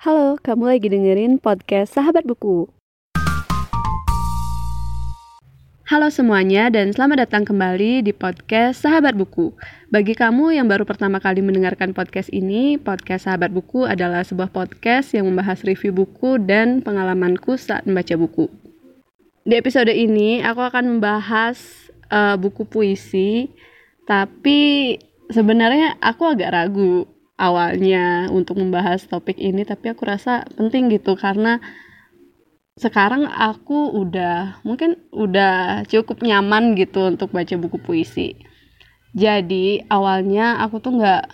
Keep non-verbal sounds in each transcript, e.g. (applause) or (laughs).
Halo, kamu lagi dengerin podcast Sahabat Buku. Halo semuanya dan selamat datang kembali di podcast Sahabat Buku. Bagi kamu yang baru pertama kali mendengarkan podcast ini, podcast Sahabat Buku adalah sebuah podcast yang membahas review buku dan pengalamanku saat membaca buku. Di episode ini, aku akan membahas uh, buku puisi, tapi sebenarnya aku agak ragu awalnya untuk membahas topik ini tapi aku rasa penting gitu karena sekarang aku udah mungkin udah cukup nyaman gitu untuk baca buku puisi. Jadi awalnya aku tuh nggak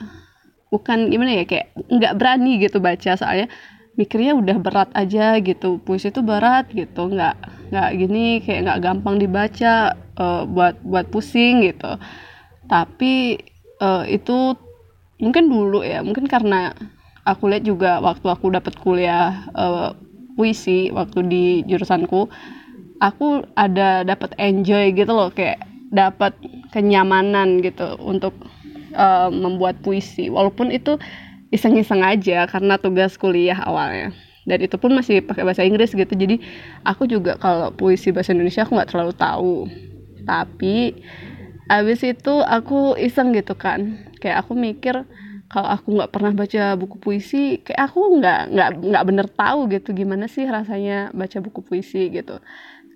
bukan gimana ya kayak nggak berani gitu baca soalnya mikirnya udah berat aja gitu puisi itu berat gitu nggak nggak gini kayak nggak gampang dibaca uh, buat buat pusing gitu. Tapi uh, itu mungkin dulu ya mungkin karena aku lihat juga waktu aku dapat kuliah uh, puisi waktu di jurusanku aku ada dapat enjoy gitu loh kayak dapat kenyamanan gitu untuk uh, membuat puisi walaupun itu iseng-iseng aja karena tugas kuliah awalnya. Dan itu pun masih pakai bahasa Inggris gitu. Jadi aku juga kalau puisi bahasa Indonesia aku nggak terlalu tahu. Tapi abis itu aku iseng gitu kan kayak aku mikir kalau aku nggak pernah baca buku puisi kayak aku nggak nggak nggak bener tahu gitu gimana sih rasanya baca buku puisi gitu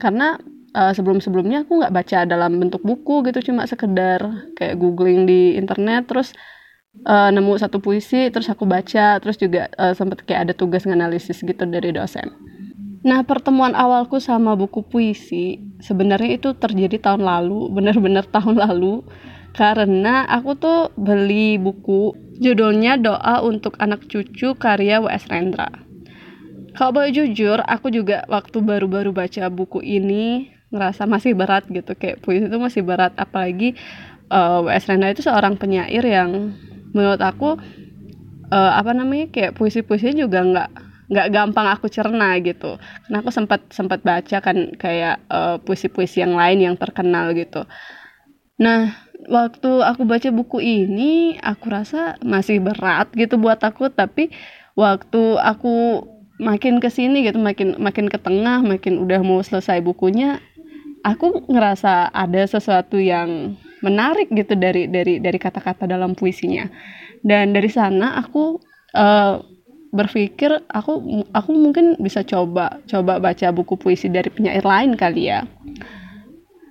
karena uh, sebelum sebelumnya aku nggak baca dalam bentuk buku gitu cuma sekedar kayak googling di internet terus uh, nemu satu puisi terus aku baca terus juga uh, sempet kayak ada tugas nganalisis gitu dari dosen Nah, pertemuan awalku sama buku puisi sebenarnya itu terjadi tahun lalu, (laughs) bener-bener tahun lalu. Karena aku tuh beli buku judulnya Doa untuk Anak Cucu karya W.S. Rendra. Kalau boleh jujur, aku juga waktu baru-baru baca buku ini ngerasa masih berat gitu. Kayak puisi itu masih berat, apalagi uh, W.S. Rendra itu seorang penyair yang menurut aku uh, apa namanya kayak puisi-puisinya juga nggak nggak gampang aku cerna gitu karena aku sempat sempat baca kan kayak uh, puisi-puisi yang lain yang terkenal gitu nah waktu aku baca buku ini aku rasa masih berat gitu buat aku tapi waktu aku makin ke sini gitu makin makin ke tengah makin udah mau selesai bukunya aku ngerasa ada sesuatu yang menarik gitu dari dari dari kata-kata dalam puisinya. Dan dari sana aku uh, berpikir aku aku mungkin bisa coba coba baca buku puisi dari penyair lain kali ya.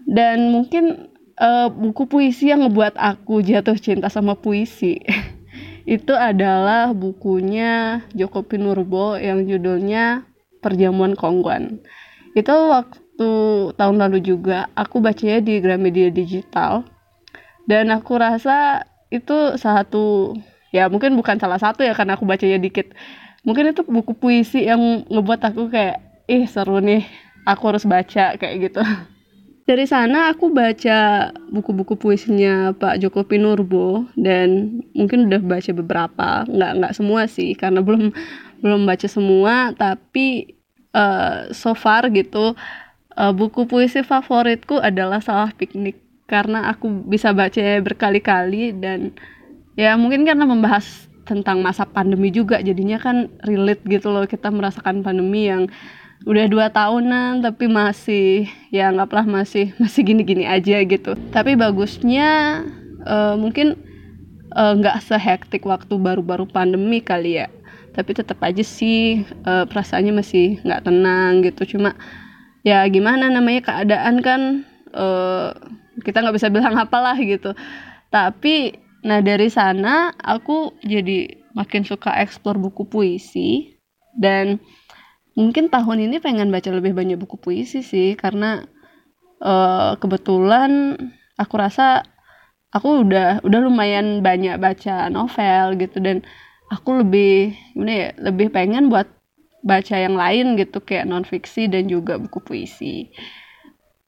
Dan mungkin uh, buku puisi yang ngebuat aku jatuh cinta sama puisi. (laughs) Itu adalah bukunya Joko Pinurbo yang judulnya Perjamuan Kongguan. Itu waktu tahun lalu juga aku bacanya di Gramedia Digital. Dan aku rasa itu satu ya mungkin bukan salah satu ya karena aku bacanya dikit. Mungkin itu buku puisi yang ngebuat aku kayak ih seru nih aku harus baca kayak gitu (laughs) dari sana aku baca buku-buku puisinya Pak Joko Pinurbo dan mungkin udah baca beberapa. Nggak nggak semua sih karena belum belum baca semua. Tapi uh, so far gitu uh, buku puisi favoritku adalah Salah Piknik. Karena aku bisa baca berkali-kali dan ya mungkin karena membahas tentang masa pandemi juga jadinya kan relate gitu loh kita merasakan pandemi yang udah dua tahunan tapi masih ya anggaplah masih (laughs) masih gini-gini aja gitu. Tapi bagusnya uh, mungkin eh, nggak uh, sehektik waktu baru-baru pandemi kali ya. Tapi tetap aja sih uh, perasaannya masih nggak tenang gitu. Cuma ya gimana namanya keadaan kan uh, kita nggak bisa bilang apalah gitu. Tapi Nah dari sana aku jadi makin suka eksplor buku puisi. Dan mungkin tahun ini pengen baca lebih banyak buku puisi sih karena uh, kebetulan aku rasa aku udah udah lumayan banyak baca novel gitu dan aku lebih gimana ya lebih pengen buat baca yang lain gitu kayak non fiksi dan juga buku puisi.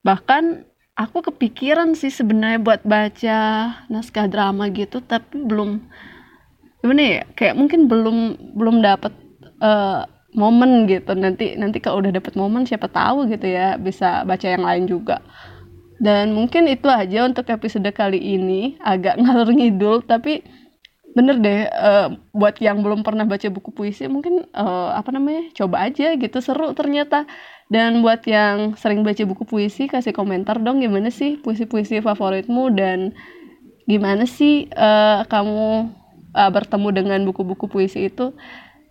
Bahkan aku kepikiran sih sebenarnya buat baca naskah drama gitu tapi belum gimana ya kayak mungkin belum belum dapat uh, momen gitu. Nanti nanti kalau udah dapet momen siapa tahu gitu ya bisa baca yang lain juga. Dan mungkin itu aja untuk episode kali ini. Agak (laughs) ngalur ngidul tapi bener deh uh, buat yang belum pernah baca buku puisi mungkin uh, apa namanya coba aja gitu. Seru ternyata. Dan buat yang sering baca buku puisi kasih komentar dong gimana sih puisi-puisi favoritmu dan gimana sih uh, kamu uh, bertemu dengan buku-buku puisi itu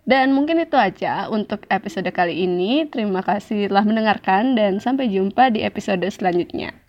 dan mungkin itu aja untuk episode kali ini. Terima kasih telah mendengarkan dan sampai jumpa di episode selanjutnya.